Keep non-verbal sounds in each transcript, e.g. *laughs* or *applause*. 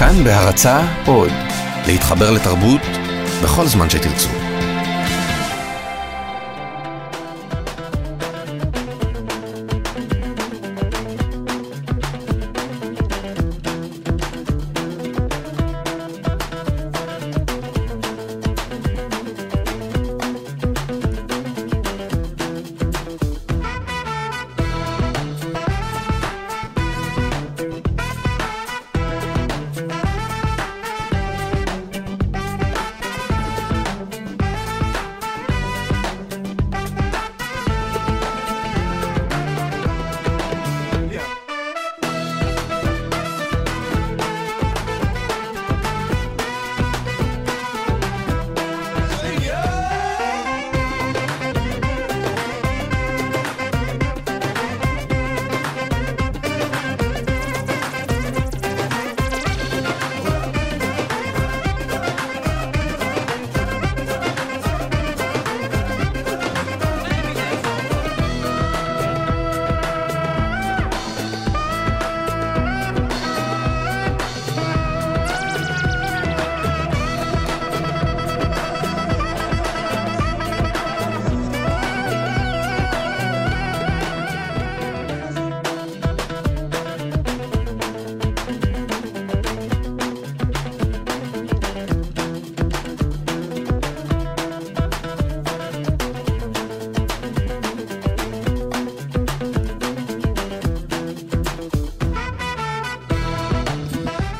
כאן בהרצה עוד, להתחבר לתרבות בכל זמן שתרצו.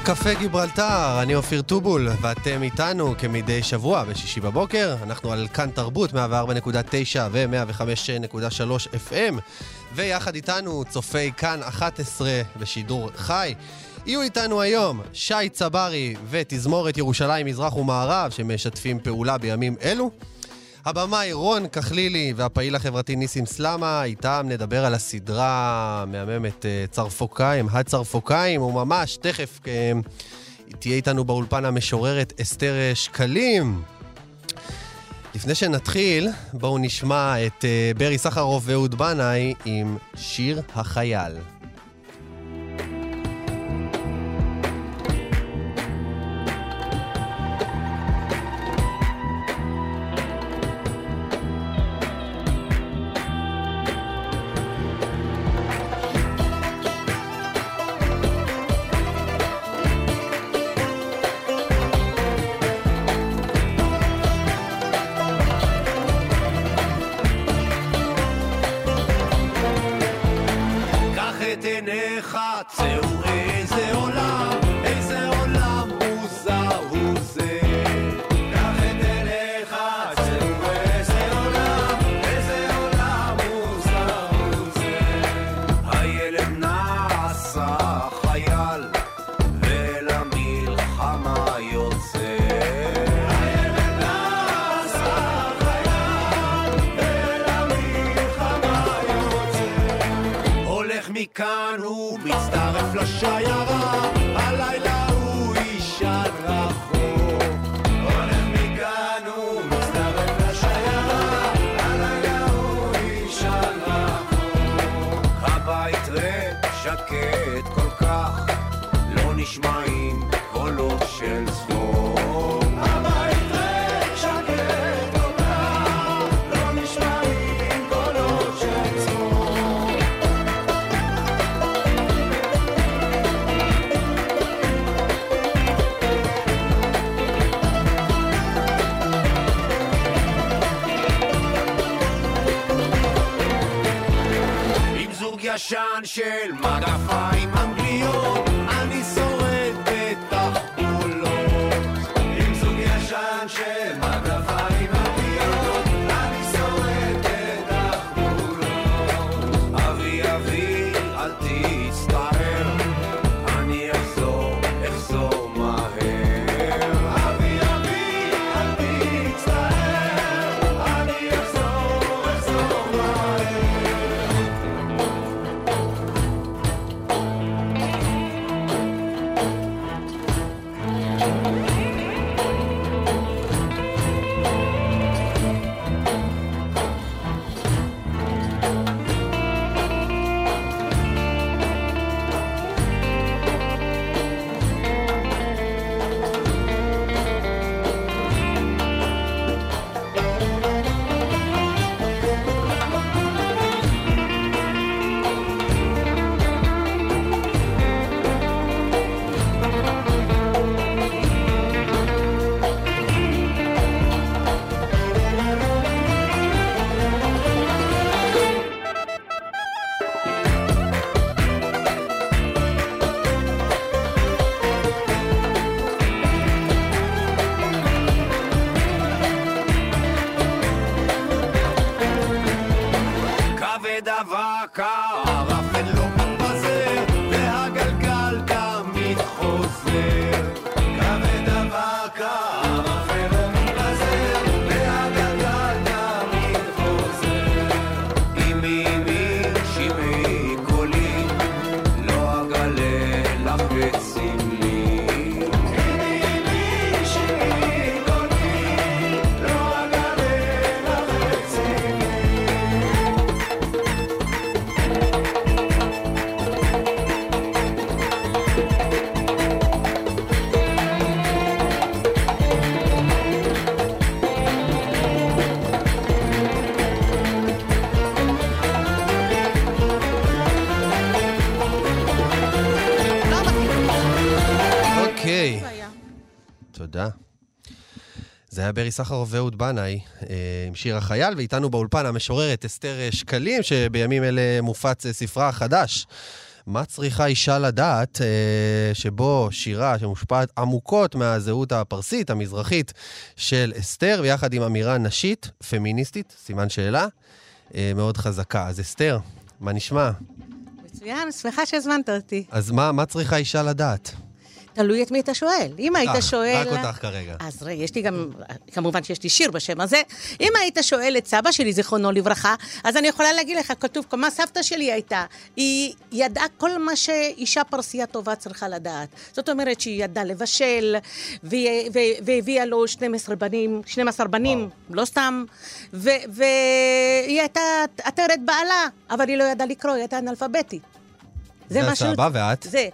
קפה גיברלטר, אני אופיר טובול, ואתם איתנו כמדי שבוע בשישי בבוקר. אנחנו על כאן תרבות, 104.9 ו-105.3 FM, ויחד איתנו צופי כאן 11 בשידור חי. יהיו איתנו היום שי צברי ותזמורת ירושלים מזרח ומערב, שמשתפים פעולה בימים אלו. הבמאי רון כחלילי והפעיל החברתי ניסים סלמה, איתם נדבר על הסדרה המהממת אה, צרפוקאים, הצרפוקאים, וממש תכף אה, תהיה איתנו באולפן המשוררת אסתר שקלים. לפני שנתחיל, בואו נשמע את אה, ברי סחרוף ואהוד בנאי עם שיר החייל. של מגפיים אנגליות היה ברי סחרוף ואהוד בנאי אה, עם שיר החייל, ואיתנו באולפן המשוררת אסתר אה, שקלים, שבימים אלה מופץ אה, ספרה החדש. מה צריכה אישה לדעת, שבו שירה שמושפעת עמוקות מהזהות הפרסית, המזרחית, של אסתר, ויחד עם אמירה נשית, פמיניסטית, סימן שאלה, מאוד חזקה. אז אסתר, מה נשמע? מצוין, שמחה שהזמנת אותי. אז מה, מה צריכה אישה לדעת? תלוי את מי אתה שואל. אם היית שואל... רק אותך כרגע. אז רגע, יש לי גם, כמובן שיש לי שיר בשם הזה. אם היית שואל את סבא שלי, זיכרונו לברכה, אז אני יכולה להגיד לך, כתוב, מה סבתא שלי הייתה? היא ידעה כל מה שאישה פרסייה טובה צריכה לדעת. זאת אומרת שהיא ידעה לבשל, והביאה לו 12 בנים, 12 בנים, לא סתם, והיא הייתה עטרת בעלה, אבל היא לא ידעה לקרוא, היא הייתה אנאלפביתית. זה הסבא, ואת? זה.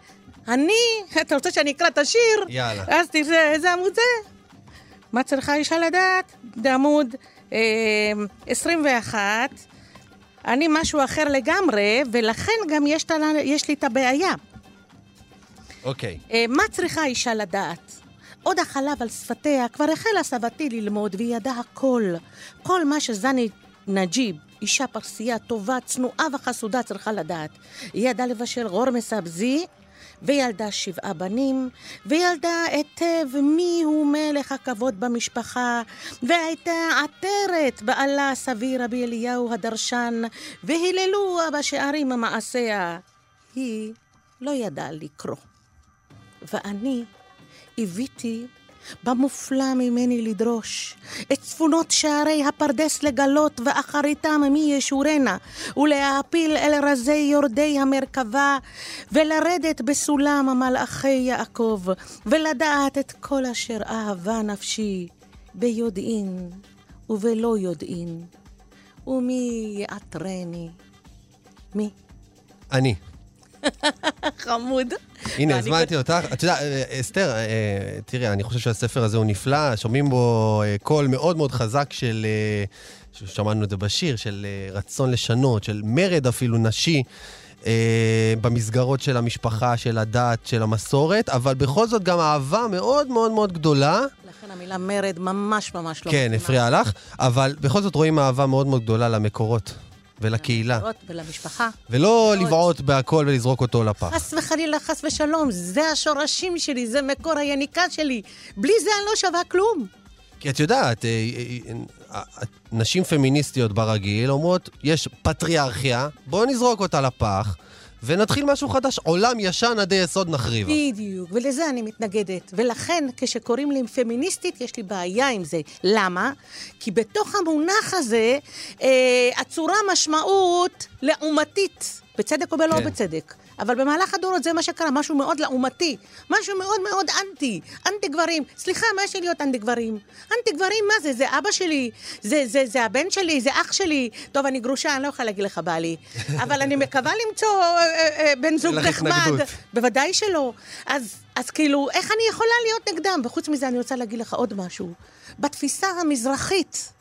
אני, אתה רוצה שאני אקרא את השיר? יאללה. אז תראה, איזה עמוד זה? מה צריכה אישה לדעת? זה עמוד אה, 21. אני משהו אחר לגמרי, ולכן גם יש, לה, יש לי את הבעיה. אוקיי. אה, מה צריכה אישה לדעת? עוד החלב על שפתיה, כבר החלה סבתי ללמוד, והיא ידעה הכל. כל מה שזני נג'יב, אישה פרסייה טובה, צנועה וחסודה, צריכה לדעת. היא ידעה לבשל גור מסבזי, וילדה שבעה בנים, וילדה היטב מיהו מלך הכבוד במשפחה, והייתה עטרת בעלה סבי רבי אליהו הדרשן, והיללוה בשערים מעשיה. היא לא ידעה לקרוא. ואני הביתי במופלא ממני לדרוש את צפונות שערי הפרדס לגלות ואחריתם מי ישורנה ולהעפיל אל רזי יורדי המרכבה ולרדת בסולם מלאכי יעקב ולדעת את כל אשר אהבה נפשי ביודעין ובלא יודעין ומי יעטרני? מי? אני. חמוד. הנה, הזמנתי אותך. את יודעת, אה, אסתר, אה, תראי, אני חושב שהספר הזה הוא נפלא, שומעים בו אה, קול מאוד מאוד חזק של, אה, שמענו את זה בשיר, של אה, רצון לשנות, של מרד אפילו נשי. אה, במסגרות של המשפחה, של הדת, של המסורת, אבל בכל זאת גם אהבה מאוד מאוד מאוד גדולה. לכן המילה מרד ממש ממש לא כן, מתאימה. הפריע לך, אבל בכל זאת רואים אהבה מאוד מאוד גדולה למקורות ולקהילה. ולמשפחה. ולא מאוד. לבעוט בהכל ולזרוק אותו לפח. חס וחלילה, חס ושלום, זה השורשים שלי, זה מקור היניקה שלי. בלי זה אני לא שווה כלום. כי את יודעת, אה, אה, אה, נשים פמיניסטיות ברגיל אומרות, יש פטריארכיה, בואו נזרוק אותה לפח, ונתחיל משהו חדש. עולם ישן עדי יסוד נחריבה. בדיוק, ולזה אני מתנגדת. ולכן, כשקוראים לי פמיניסטית, יש לי בעיה עם זה. למה? כי בתוך המונח הזה אה, עצורה משמעות לעומתית, בצדק או בלא כן. בצדק. אבל במהלך הדורות זה מה שקרה, משהו מאוד לעומתי, משהו מאוד מאוד אנטי, אנטי גברים. סליחה, מה יש לי להיות אנטי גברים? אנטי גברים, מה זה? זה אבא שלי, זה, זה, זה הבן שלי, זה אח שלי. טוב, אני גרושה, אני לא יכולה להגיד לך בעלי. *laughs* אבל אני מקווה למצוא אה, אה, אה, בן זוג נחמד. בוודאי שלא. אז, אז כאילו, איך אני יכולה להיות נגדם? וחוץ מזה, אני רוצה להגיד לך עוד משהו. בתפיסה המזרחית,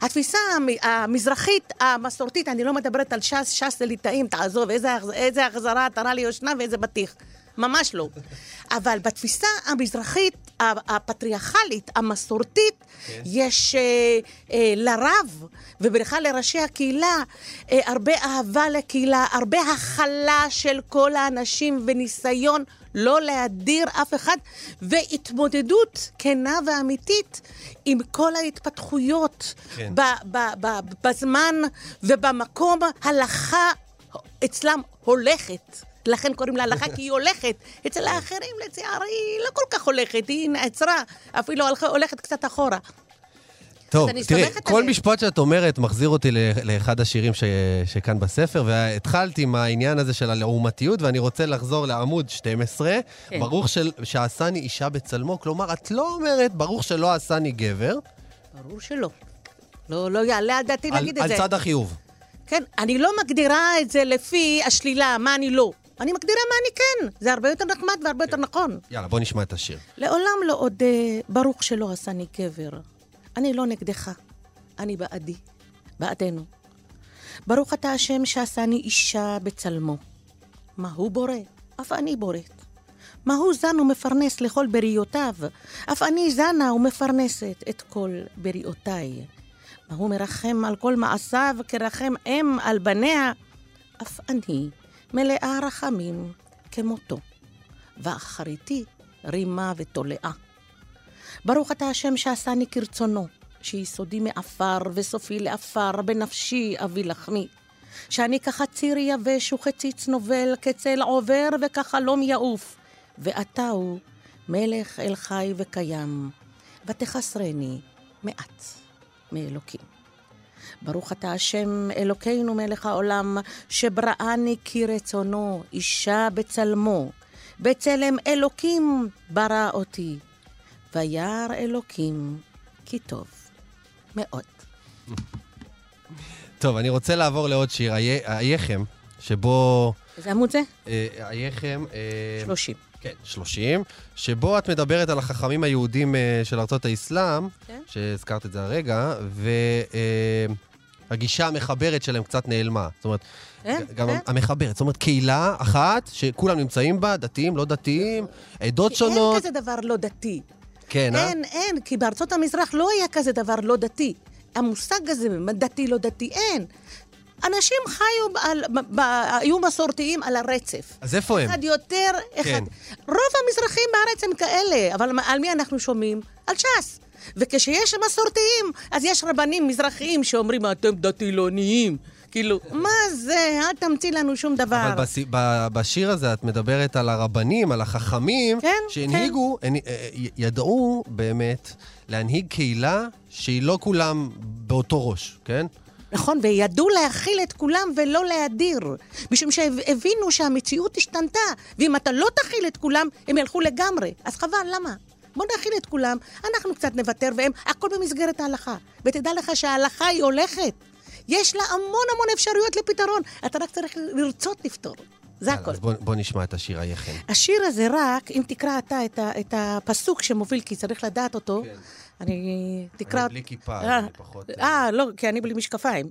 התפיסה המ- המזרחית המסורתית, אני לא מדברת על ש"ס, ש"ס זה ליטאים, תעזוב, איזה, איזה החזרה עטרה ליושנה ואיזה בטיח. ממש לא. אבל בתפיסה המזרחית, הפטריארכלית, המסורתית, יש אה, אה, לרב, ובכלל לראשי הקהילה, אה, הרבה אהבה לקהילה, הרבה הכלה של כל האנשים וניסיון לא להדיר אף אחד, והתמודדות כנה ואמיתית עם כל ההתפתחויות כן. ב- ב- ב- בזמן ובמקום. הלכה אצלם הולכת. לכן קוראים לה הלכה, *laughs* כי היא הולכת. אצל האחרים, לצערי, היא לא כל כך הולכת, היא נעצרה, אפילו הולכת קצת אחורה. טוב, תראי, כל עליהם. משפט שאת אומרת מחזיר אותי לאחד השירים ש... שכאן בספר, והתחלתי עם העניין הזה של הלעומתיות, ואני רוצה לחזור לעמוד 12. כן. ברוך של... שעשני אישה בצלמו, כלומר, את לא אומרת, ברוך שלא עשני גבר, ברור שלא. לא, לא יעלה על דעתי על, להגיד את על זה. צד החיוב. כן, אני לא מגדירה את זה לפי השלילה, מה אני לא. אני מגדירה מה אני כן. זה הרבה יותר נחמד והרבה יותר נכון. יאללה, בוא נשמע את השיר. לעולם לא עוד אה, ברוך שלא עשני גבר. אני לא נגדך, אני בעדי, בעדנו. ברוך אתה השם שעשני אישה בצלמו. מה הוא בורא? אף אני בוראת. מה הוא זן ומפרנס לכל בריותיו, אף אני זנה ומפרנסת את כל בריאותיי. מה הוא מרחם על כל מעשיו כרחם אם על בניה, אף אני מלאה רחמים כמותו, ואחריתי רימה ותולעה. ברוך אתה השם שעשני כרצונו, שיסודי מעפר וסופי לעפר, בנפשי אבי לחמי. שאני כחציר יבש וכציץ נובל, כצל עובר וכחלום יעוף. ואתה הוא מלך אל חי וקיים, ותחסרני מעט מאלוקים. ברוך אתה השם אלוקינו מלך העולם, שבראני כרצונו, אישה בצלמו. בצלם אלוקים ברא אותי, וירא אלוקים כי טוב מאוד. טוב, אני רוצה לעבור לעוד שיר, אייכם, שבו... איזה עמוד זה? אה, אייכם... אה, 30. כן, 30, שבו את מדברת על החכמים היהודים אה, של ארצות האסלאם, כן. שהזכרת את זה הרגע, והגישה המחברת שלהם קצת נעלמה. זאת אומרת, כן, גם כן. המחברת, זאת אומרת, קהילה אחת שכולם נמצאים בה, דתיים, לא דתיים, עדות אין שונות. כזה דבר לא דתי. כן, אה? אין, אין, כי בארצות המזרח לא היה כזה דבר לא דתי. המושג הזה, דתי, לא דתי, אין. אנשים חיו, על, ב, ב, היו מסורתיים על הרצף. אז איפה הם? אחד יותר, אחד... כן. רוב המזרחים בארץ הם כאלה, אבל על מי אנחנו שומעים? על ש"ס. וכשיש מסורתיים, אז יש רבנים מזרחיים שאומרים, אתם דתילוניים. כאילו, מה זה? אל תמציא לנו שום דבר. אבל בס... ב... בשיר הזה את מדברת על הרבנים, על החכמים, כן, שהנהיגו, כן. ידעו באמת להנהיג קהילה שהיא לא כולם באותו ראש, כן? נכון, וידעו להכיל את כולם ולא להדיר. משום שהבינו שהמציאות השתנתה, ואם אתה לא תכיל את כולם, הם ילכו לגמרי. אז חבל, למה? בוא נכיל את כולם, אנחנו קצת נוותר, והם, הכל במסגרת ההלכה. ותדע לך שההלכה היא הולכת. יש לה המון המון אפשרויות לפתרון, אתה רק צריך לרצות לפתור. זה הכל. אז בוא, בוא נשמע את השיר אייכם. השיר הזה רק, אם תקרא אתה את, ה, את הפסוק שמוביל, כי צריך לדעת אותו, כן. אני... תקרא... אני בלי כיפה, אה, אני פחות... אה, לא, כי אני בלי משקפיים.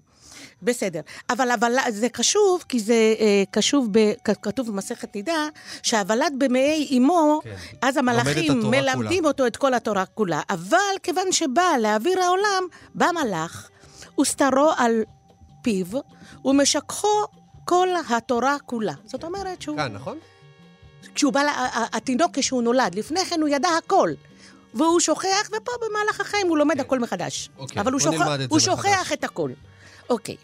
בסדר. אבל, אבל זה קשוב, כי זה אה, קשוב, ב, כתוב במסכת נידה, שהוולד במעי אמו, כן. אז המלאכים מלמדים כולה. אותו את כל התורה כולה. אבל כיוון שבא לאוויר העולם, בא מלאך, וסתרו על פיו, ומשככו כל התורה כולה. זאת אומרת שהוא... כאן, נכון? כשהוא בא, התינוק כשהוא נולד, לפני כן הוא ידע הכל. והוא שוכח, ופה במהלך החיים הוא לומד הכל מחדש. אוקיי, אבל הוא, שוכח, את הוא זה שוכח מחדש. את הכל. אוקיי.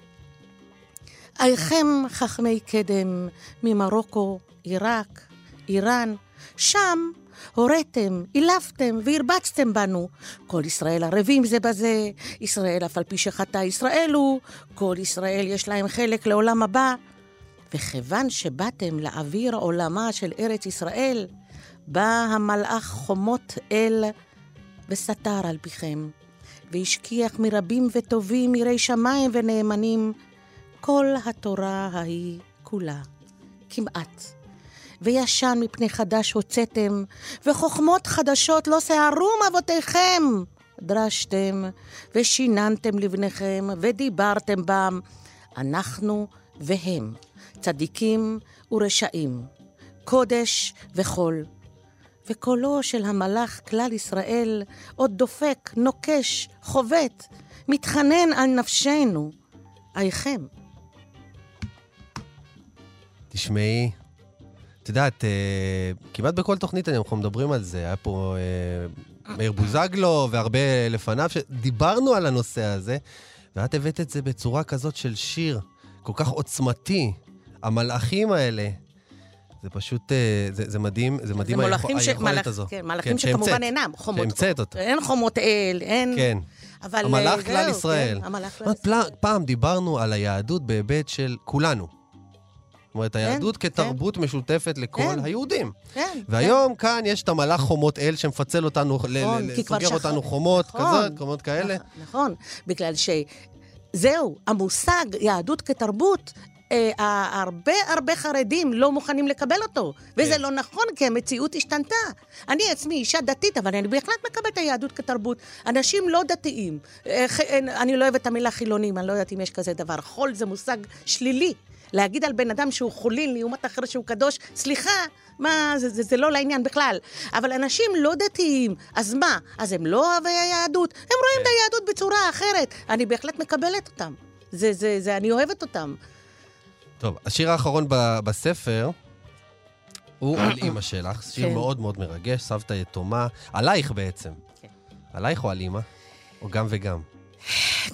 אייכם חכמי קדם ממרוקו, עיראק, איראן, שם הוריתם, אילפתם והרבצתם בנו. כל ישראל ערבים זה בזה, ישראל אף על פי שחטא ישראל הוא, כל ישראל יש להם חלק לעולם הבא. וכיוון שבאתם לאוויר עולמה של ארץ ישראל, בא המלאך חומות אל וסתר על פיכם, והשכיח מרבים וטובים יראי שמיים ונאמנים כל התורה ההיא כולה, כמעט. וישן מפני חדש הוצאתם, וחוכמות חדשות לא שערום אבותיכם. דרשתם, ושיננתם לבניכם, ודיברתם בם. אנחנו והם, צדיקים ורשעים, קודש וחול. וקולו של המלאך כלל ישראל עוד דופק, נוקש, חובט, מתחנן על נפשנו. אייכם. תשמעי, את יודעת, אה, כמעט בכל תוכנית אנחנו מדברים על זה. היה פה אה, מאיר בוזגלו והרבה לפניו, שדיברנו על הנושא הזה, ואת הבאת את זה בצורה כזאת של שיר, כל כך עוצמתי. המלאכים האלה, זה פשוט, אה, זה, זה מדהים, זה מדהים זה היכול- ש- היכולת מלאך- הזו. כן, מלאכים שהמצאת, שכמובן אינם חומות. שהמצאת אותו. אין חומות אל, אין... כן. אבל... המלאך כלל ישראל. כן, המלאך כלל ישראל. פעם דיברנו על היהדות בהיבט של כולנו. אומרת, היהדות כן. כתרבות משותפת לכל כן. היהודים. כן. והיום כאן יש את המלאך חומות אל שמפצל אותנו, נכון, ל- סוגר שכח- אותנו חומות, נכון. כזה, חומות כאלה. נכון, נכון, בגלל שזהו, המושג יהדות כתרבות, אה, הרבה הרבה חרדים לא מוכנים לקבל אותו. וזה כן. לא נכון, כי המציאות השתנתה. אני עצמי אישה דתית, אבל אני בהחלט מקבלת את היהדות כתרבות. אנשים לא דתיים. אה, ח- אה, אני לא אוהבת את המילה חילונים, אני לא יודעת אם יש כזה דבר. חול זה מושג שלילי. להגיד על בן אדם שהוא חולין לעומת אחר שהוא קדוש, סליחה, מה, זה, זה, זה לא לעניין בכלל. אבל אנשים לא דתיים, אז מה? אז הם לא אוהבי היהדות? הם רואים את היהדות בצורה אחרת. אני בהחלט מקבלת אותם. זה, זה, זה, אני אוהבת אותם. טוב, השיר האחרון ב- בספר הוא על *coughs* אימא שלך, שיר כן. מאוד מאוד מרגש, סבתא יתומה, עלייך בעצם. כן. עלייך או על אימא? או גם וגם?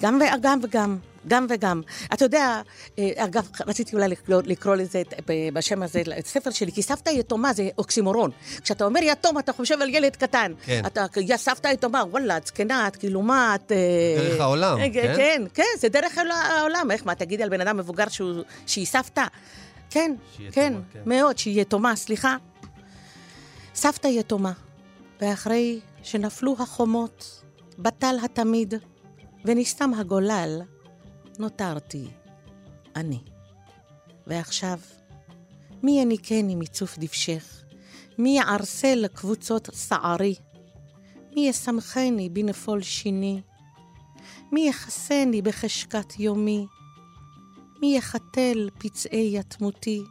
גם וגם וגם. גם וגם. אתה יודע, אה, אגב, רציתי אולי לקרוא, לקרוא לזה, ב- בשם הזה, את הספר שלי, כי סבתא יתומה זה אוקסימורון. כשאתה אומר יתום, אתה חושב על ילד קטן. כן. אתה, יא סבתא יתומה, וואלה, את זקנה, את כאילו מה, את... אה, דרך העולם, אה, כן? כן, כן, זה דרך העול- העולם. איך, מה, תגידי על בן אדם מבוגר שהוא, שהיא סבתא? כן, כן, כן. מאוד, שהיא יתומה, סליחה. סבתא יתומה, ואחרי שנפלו החומות, בטל התמיד, ונסתם הגולל, נותרתי אני. ועכשיו, מי יניקני מצוף דבשך? מי יערסל קבוצות שערי? מי ישמחני בנפול שיני? מי יכסני בחשקת יומי? מי יחתל פצעי יתמותי?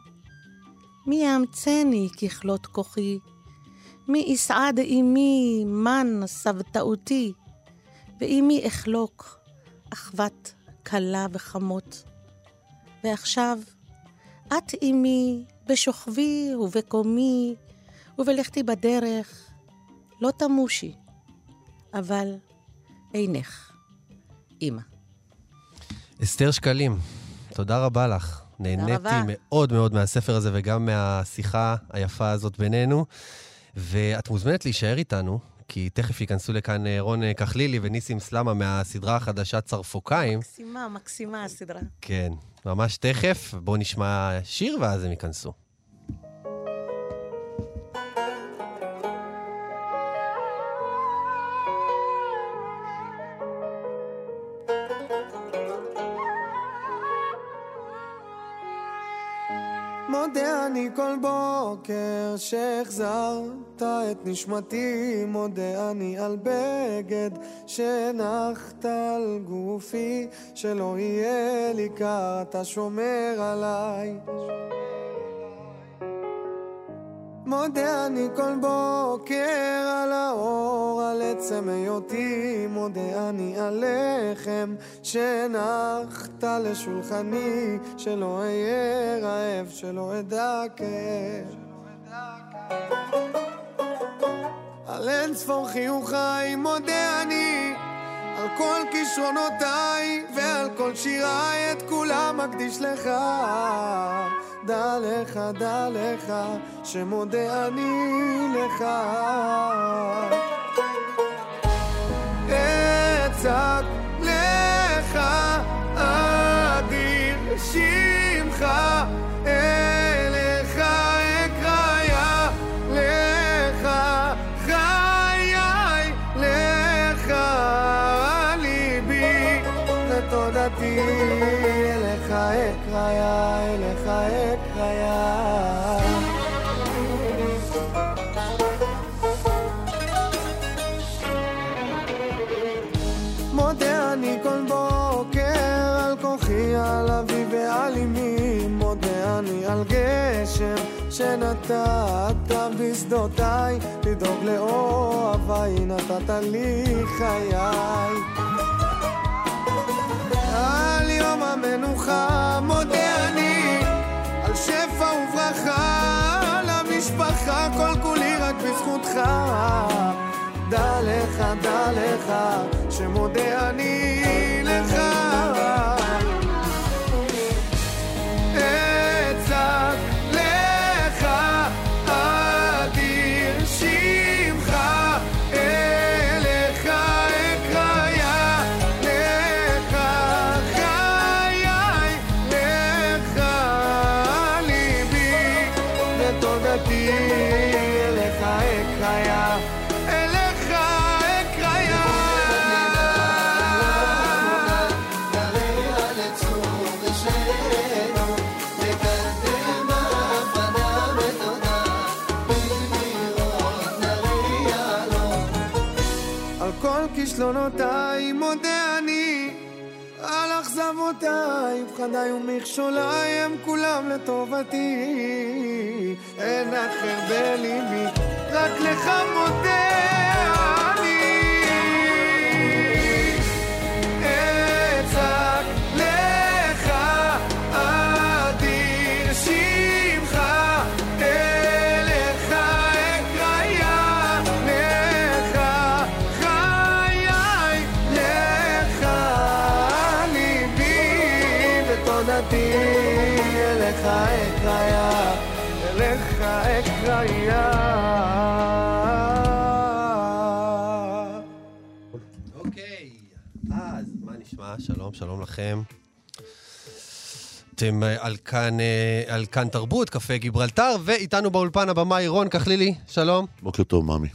מי יאמצני ככלות כוחי? מי יסעד עמי מן סבתאותי? ועמי אחלוק אחוות כלה וחמות. ועכשיו, את עמי בשוכבי ובקומי ובלכתי בדרך, לא תמושי, אבל עינך, אמא. אסתר שקלים, תודה רבה לך. נהניתי רבה. מאוד מאוד מהספר הזה וגם מהשיחה היפה הזאת בינינו. ואת מוזמנת להישאר איתנו, כי תכף ייכנסו לכאן אה, רון אה, כחלילי וניסים סלמה מהסדרה החדשה צרפוקיים. מקסימה, מקסימה הסדרה. כן, ממש תכף. בואו נשמע שיר ואז הם ייכנסו. מודה אני כל בוקר שהחזרת את נשמתי, מודה אני על בגד שהנחת על גופי, שלא יהיה לי קר, אתה שומר עליי. מודה אני כל בוקר על האור, על עצם היותי, מודה אני על לחם שהנחת לשולחני, שלא אהיה רעב, שלא אדע כאב. על אין ספור חיוכיי מודה אני על כל כישרונותיי ועל כל שיריי את כולם אקדיש לך דע לך, דע לך, שמודה אני לך. אצעק לך אדיר שמך אקריה אליך אקריה מודה אני כל בוקר על כוחי, על אבי ועל אמי, מודה אני על גשם שנתת בשדותיי, לדאוג לאוהביי, נתת לי חיי. יום המנוחה מודה אני, על שפע וברכה, למשפחה כל כולי רק בזכותך. דע לך, דע לך, שמודה אני כישלונותיי מודה אני, על אכז... אכזבותיי, פחדיי ומכשוליי הם כולם לטובתי. אין אחר בליבי, רק לך מודה שלום, שלום לכם. אתם אה, על כאן, אה, על כאן תרבות, קפה גיברלטר, ואיתנו באולפן הבמאי רון כחלילי, שלום. בוקר טוב, ממי.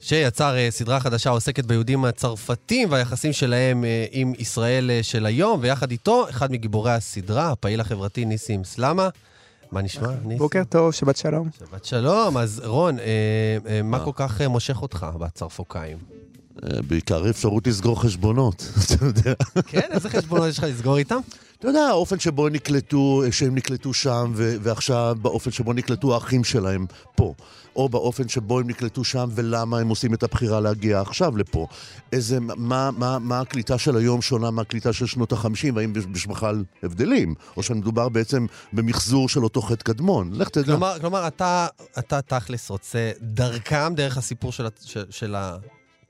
שיצר אה, סדרה חדשה העוסקת ביהודים הצרפתים והיחסים שלהם עם ישראל של היום, ויחד איתו, אחד מגיבורי הסדרה, הפעיל החברתי ניסים סלמה. מה נשמע, ניסים? בוקר טוב, שבת שלום. שבת שלום. אז רון, מה? כל כך מושך אותך בצרפוקאים? בעיקר אפשרות לסגור חשבונות, *laughs* אתה יודע. כן, איזה חשבונות יש לך לסגור איתם? אתה יודע, האופן שבו נקלטו, שהם נקלטו שם, ו- ועכשיו באופן שבו נקלטו האחים שלהם פה. או באופן שבו הם נקלטו שם, ולמה הם עושים את הבחירה להגיע עכשיו לפה. איזה, מה, מה, מה הקליטה של היום שונה מהקליטה של שנות החמישים, והאם יש בכלל הבדלים? או שמדובר בעצם במחזור של אותו חטא קדמון. לך תדע. כלומר, כלומר אתה, אתה תכלס רוצה דרכם, דרך הסיפור של, ה- של, של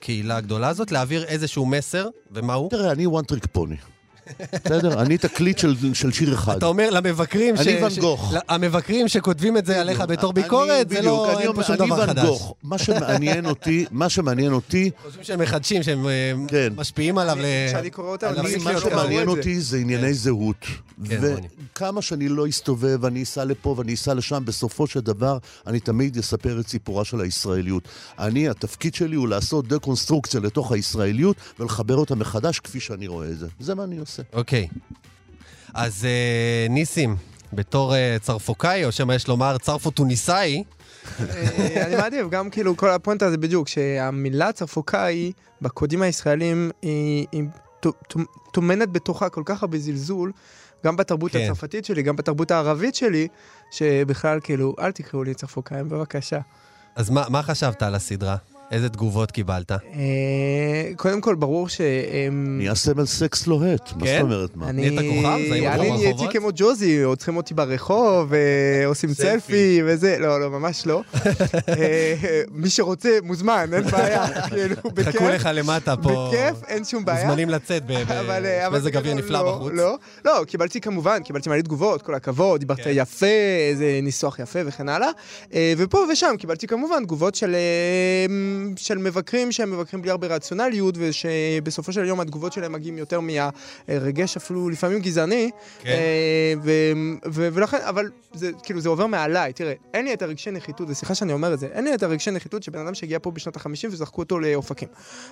הקהילה הגדולה הזאת, להעביר איזשהו מסר, ומה הוא? תראה, אני one trick pony. בסדר? אני תקליט של, של שיר אחד. אתה אומר למבקרים אני ואן גוך. המבקרים שכותבים את זה עליך בתור אני- ביקורת, זה בדיוק, לא, אני אומר, פה שום אני דבר ואן חדש. גוך. מה שמעניין אותי, מה שמעניין אותי, *laughs* חושבים שהם מחדשים, שהם אה, כן. משפיעים עליו ל... כשאני קורא אותם, אני- מה שמעניין. אותי זה ענייני זהות. כן. וכמה שאני לא אסתובב ואני אסע לפה ואני אסע לשם, בסופו של דבר אני תמיד אספר את סיפורה של הישראליות. אני, התפקיד שלי הוא לעשות דקונסטרוקציה לתוך הישראליות ולחבר אותה מחדש כפי שאני רואה את זה. זה מה אני עושה. אוקיי. אז אה, ניסים, בתור אה, צרפוקאי, או שמא יש לומר צרפו-טוניסאי, אה, אני מעדיף, גם כאילו כל הפואנטה זה בדיוק, שהמילה צרפוקאי בקודים הישראלים היא היא טו- טו- טומנת בתוכה כל כך הרבה זלזול, גם בתרבות כן. הצרפתית שלי, גם בתרבות הערבית שלי, שבכלל כאילו, אל תקראו לי צרפוקאים בבקשה. אז מה, מה חשבת על הסדרה? איזה תגובות קיבלת? אה, קודם כל, ברור שהם... נהיה סמל סקס לוהט. מה כן? זאת אומרת? מה? נהיית כוכב? זה אני ברחובות? נהייתי כמו ג'וזי, עוצרים אותי ברחוב, אה, *laughs* עושים סלפי. וזה, לא, לא, ממש לא. *laughs* אה, מי שרוצה, מוזמן, אין בעיה, *laughs* כאילו, בכיף. חכו לך למטה פה. בכיף, אין שום בעיה. מוזמנים לצאת ב- אבל, אבל במזג זה אוויר לא- נפלא לא, בחוץ. לא, לא, קיבלתי כמובן, קיבלתי מלא תגובות, כל הכבוד, דיברת כן. יפה, איזה ניסוח יפה וכן הלאה. אה, ופה ושם קיבלתי כמובן תגובות של, של מבקרים שהם מבקרים בלי הרבה רציונליות, ושבסופו של יום התגובות שלהם מגיעים יותר מהרגש אפילו לפעמים גזעני. כן. אה, ו- ו- ולכן, אבל זה כאילו זה עובר מעליי, תראה, אין לי את הרגשי נחיתות, וסליחה שאני אומר את זה, אין לי את הרגשי נחיתות של בן אדם שהגיע פה בשנות ה-50 וזרקו אותו לאופקים.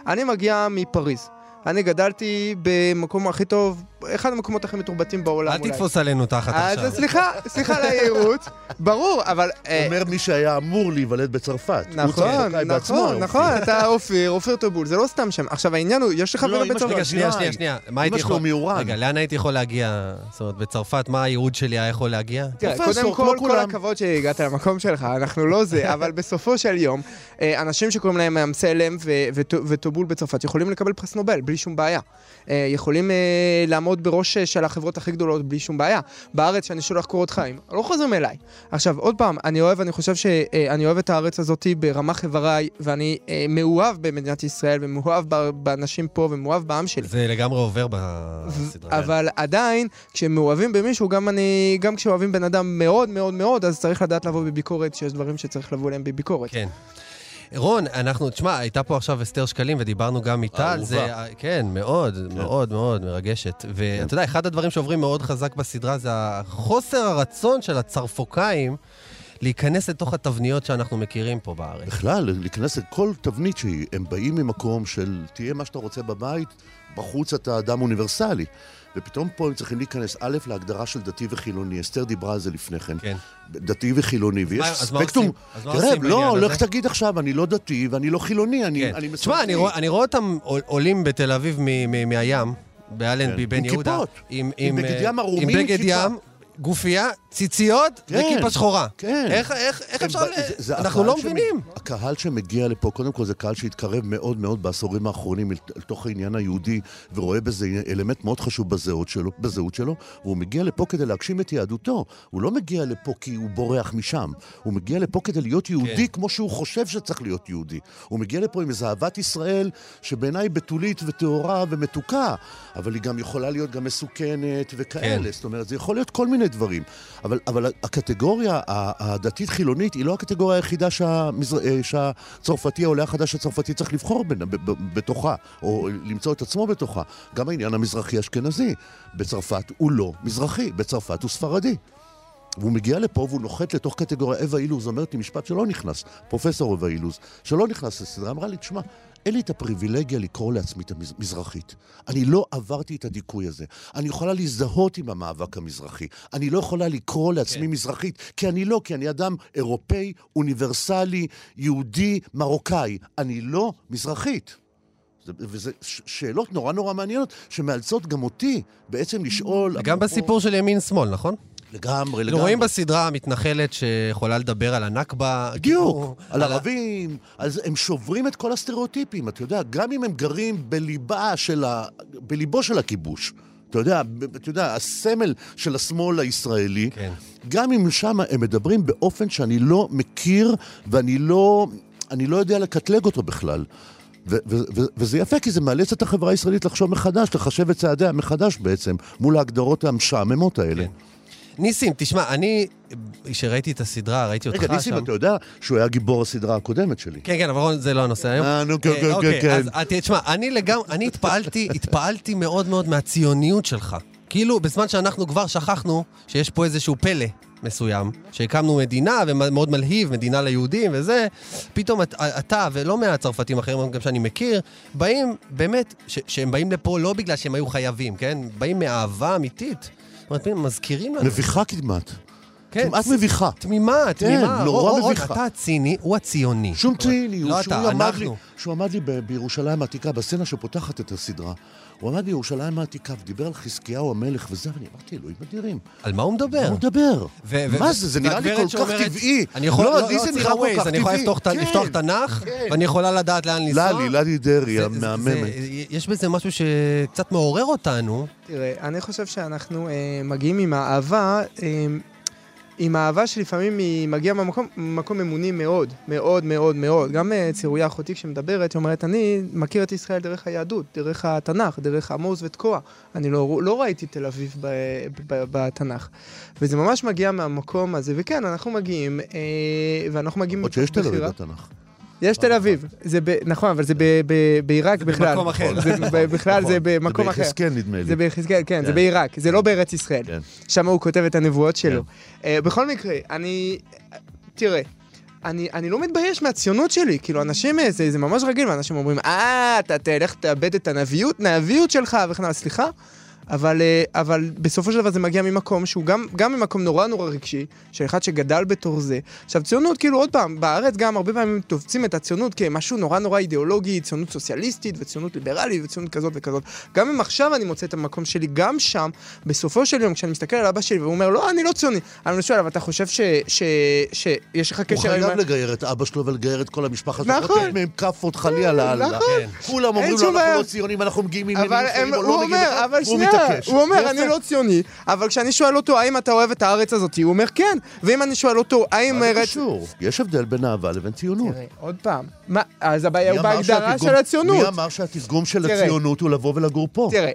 אני מגיע מפריז. אני גדלתי במקום הכי טוב, אחד המקומות הכי מתורבתים בעולם אל אולי. תתפוס עלינו תחת אז עכשיו. סליחה, סליחה על היהירות, ברור, אבל... אה, אומר מי שהיה אמור להיוולד בצרפת. נכון, נכון, אופיר. נכון, אתה אופיר, אופיר טובול, זה לא סתם שם. עכשיו העניין הוא, יש לך לא, חבר בצרפת. רגע, שנייה. שנייה, שנייה. מה הייתי אמא שלו יכול... מאורן. רגע, לאן הייתי יכול להגיע? זאת אומרת, בצרפת, מה הייעוד שלי היה יכול להגיע? תראה, קודם כל, כל. הכבוד שהגעת למקום שלך, אנחנו לא זה, אבל בסופו של יום, אה, אנשים שקוראים להם אמסלם וטובול בצרפת יכולים לקבל פרס נובל בלי שום בעיה. אה, יכולים אה, לעמוד בראש אה, של החברות הכי גדולות בלי שום בעיה. בארץ, שאני שולח קורות חיים, לא חוזרים אליי. עכשיו, עוד פעם, אני אוהב, אני חושב שאני אוהב את הארץ הזאת ברמ"ח איבריי, ואני מאוהב במדינת ישראל, ומאוהב באנשים פה, ומאוהב בעם שלי. זה לגמרי עובר בסדרה. אבל עדיין, כשמאוהבים במישהו, גם אני, גם כשאוהבים בן אדם מאוד מאוד מאוד, אז צריך לדעת לבוא בביקורת, שיש דברים שצריך לבוא אליהם בביקורת. כן. רון, אנחנו, תשמע, הייתה פה עכשיו אסתר שקלים ודיברנו גם איתה על זה. כן, מאוד, מאוד מאוד מרגשת. ואתה יודע, אחד הדברים שעוברים מאוד חזק בסדרה זה החוסר הרצון של הצרפוקאים להיכנס לתוך התבניות שאנחנו מכירים פה בארץ. בכלל, להיכנס לכל תבנית שהיא, הם באים ממקום של תהיה מה שאתה רוצה בבית, בחוץ אתה אדם אוניברסלי. ופתאום פה הם צריכים להיכנס, א', להגדרה של דתי וחילוני, אסתר דיברה על זה לפני כן. כן. דתי וחילוני, ויש אז מה ספקטרום... אז מה תראה, עושים לא, בעניין לך הזה? תגיד עכשיו, אני לא דתי ואני לא חילוני, אני, כן. אני תשמע, אני אני רואה אותם עול- עולים בתל אביב מהים, באלנבי כן, בן עם יהודה. כיפות. עם, עם בגד אה, ים ערומים, עם בגד. ים, גופייה, ציציות כן, וכיפה שחורה. כן. איך, איך, איך אפשר... ב- ל... זה- זה אנחנו לא שמ- מבינים. הקהל שמגיע לפה, קודם כל זה קהל שהתקרב מאוד מאוד בעשורים האחרונים אל אל תוך העניין היהודי, ורואה בזה אלמנט מאוד חשוב בזהות שלו, בזהות שלו, והוא מגיע לפה כדי להגשים את יהדותו. הוא לא מגיע לפה כי הוא בורח משם. הוא מגיע לפה כדי להיות יהודי כן. כמו שהוא חושב שצריך להיות יהודי. הוא מגיע לפה עם איזו אהבת ישראל, שבעיניי בתולית וטהורה ומתוקה, אבל היא גם יכולה להיות גם מסוכנת וכאלה. כן. זאת אומרת, זה יכול להיות כל מיני דברים. אבל, אבל הקטגוריה הדתית-חילונית היא לא הקטגוריה היחידה שהמזר... אה, שהצרפתי, העולה החדש הצרפתי צריך לבחור בין, ב, ב, בתוכה, או למצוא את עצמו בתוכה. גם העניין המזרחי-אשכנזי. בצרפת הוא לא מזרחי, בצרפת הוא ספרדי. והוא מגיע לפה והוא נוחת לתוך קטגוריה, אווה אילוז אומרת לי משפט שלא נכנס, פרופסור אווה אילוז, שלא נכנס לסדרה, אמרה לי, תשמע, אין לי את הפריבילגיה לקרוא לעצמי את המזרחית. אני לא עברתי את הדיכוי הזה. אני יכולה להזדהות עם המאבק המזרחי. אני לא יכולה לקרוא לעצמי כן. מזרחית, כי אני לא, כי אני אדם אירופאי, אוניברסלי, יהודי, מרוקאי. אני לא מזרחית. זה- וזה שאלות נורא נורא מעניינות, שמאלצות גם אותי בעצם לשאול... גם אפרופו- בסיפור של ימין-שמאל, נכון? לגמרי, אנחנו לגמרי. רואים בסדרה המתנחלת שיכולה לדבר על הנכבה. בדיוק, כאילו, על ה- ערבים, אז הם שוברים את כל הסטריאוטיפים, אתה יודע, גם אם הם גרים בליבה של ה... בליבו של הכיבוש. אתה יודע, אתה יודע, הסמל של השמאל הישראלי, כן. גם אם שם הם מדברים באופן שאני לא מכיר ואני לא, אני לא יודע לקטלג אותו בכלל. ו- ו- ו- וזה יפה, כי זה מאלץ את החברה הישראלית לחשוב מחדש, לחשב את צעדיה מחדש בעצם, מול ההגדרות המשעממות האלה. כן. ניסים, תשמע, אני, כשראיתי את הסדרה, ראיתי אותך רגע, שם. ניסים, אתה יודע שהוא היה גיבור הסדרה הקודמת שלי. כן, כן, אבל זה לא הנושא היום. אה, נו, כן, אה, כן, אוקיי, כן, אז כן. אה, תשמע, אני לגמרי, אני התפעלתי, התפעלתי מאוד מאוד מהציוניות שלך. כאילו, בזמן שאנחנו כבר שכחנו שיש פה איזשהו פלא מסוים, שהקמנו מדינה, ומאוד מלהיב, מדינה ליהודים וזה, פתאום את- אתה, ולא מהצרפתים האחרים, גם שאני מכיר, באים, באמת, ש- שהם באים לפה לא בגלל שהם היו חייבים, כן? באים מאהבה אמיתית. זאת אומרת, מזכירים לנו. מביכה כמעט. כן, כמעט מביכה. תמימה, תמימה. נורא רון, רון, מביכה. אתה הציני, הוא הציוני. שום ציני, לא אתה, אנחנו. שהוא עמד לי בירושלים העתיקה, בסצנה שפותחת את הסדרה. הוא עמד בירושלים העתיקה ודיבר על חזקיהו המלך וזה, ואני אמרתי, אלוהים אדירים. על מה הוא מדבר? מה הוא מדבר? מה זה? זה נראה לי כל כך טבעי. אני יכול, לא, לא, לי לא זה צריכה נראה כל ווייז, כך אני יכולה טבעי. לפתוח, כן, תנ"ך, כן. ואני יכולה לדעת לאן לנסוע. ללי, ללי דרעי המהממת. יש בזה משהו שקצת מעורר אותנו. תראה, אני חושב שאנחנו אה, מגיעים עם האהבה, אה, עם האהבה שלפעמים היא מגיעה ממקום ממקום אמוני מאוד, מאוד מאוד מאוד. גם אה, צירויה אחותי כשמדברת, היא אומרת, אני מכיר את ישראל דרך היהדות, דרך התנ"ך, דרך עמוס ותקוע. אני לא, לא ראיתי תל אביב ב, ב, בתנ"ך. וזה ממש מגיע מהמקום הזה, וכן, אנחנו מגיעים, אה, ואנחנו מגיעים... עוד שיש תל אביב. בתנ"ך. יש תל אביב, זה ב, נכון, אבל זה בעיראק זה בכלל. במקום אחר. זה ב- בכלל זה נכון. במקום אחר. ביחזקאל נדמה לי. זה ביחזקאל, כן, זה כן. בעיראק, זה לא בארץ ישראל. כן. שם הוא כותב את הנבואות שלו. אה, בכל מקרה, אני... תראה, אני, אני לא מתבייש מהציונות שלי, כאילו אנשים, אה, זה, זה ממש רגיל, ואנשים אומרים, אה, אתה תלך תאבד את הנביאות, נביאות שלך, וכן הלאה, סליחה, אבל, אה, אבל בסופו של דבר זה מגיע ממקום שהוא גם, גם ממקום נורא נורא רגשי, של אחד שגדל בתור זה. עכשיו, ציונות, כאילו, עוד פעם, בארץ גם הרבה פעמים תופסים את הציונות כמשהו נורא נורא אידיאולוגי, ציונות סוציאליסטית וציונות ליברלית וציונות כזאת וכזאת. גם אם עכשיו אני מוצא את המקום שלי, גם שם, בסופו של יום, כשאני מסתכל על אבא שלי והוא אומר, לא, אני לא ציוני, אני שואל, אבל אתה חושב ש- ש- שיש לך הוא קשר חייב עם... לגייר את אבא שלו ולגייר את כל המשפחה שלו. נכון. לתת מהם כאפות חלילה לאללה. נכון. כולם אומרים לו, אנחנו. לא ציונים, אנחנו מגיעים אבל הוא אומר, שנייה, מתעקש. הוא אומר. אני לא ציוני, אבל כשאני שואל אותו, האם אתה אוהב את הארץ הזאת, הוא אומר כן, ואם אני שואל אותו, האם מה זה. קשור? יש הבדל בין אהבה לבין ציונות. תראה, עוד פעם, מה, אז הבעיה הוא בהגדרה של הציונות. מי אמר שהתרגום של. הציונות הוא לבוא ולגור פה? תראה,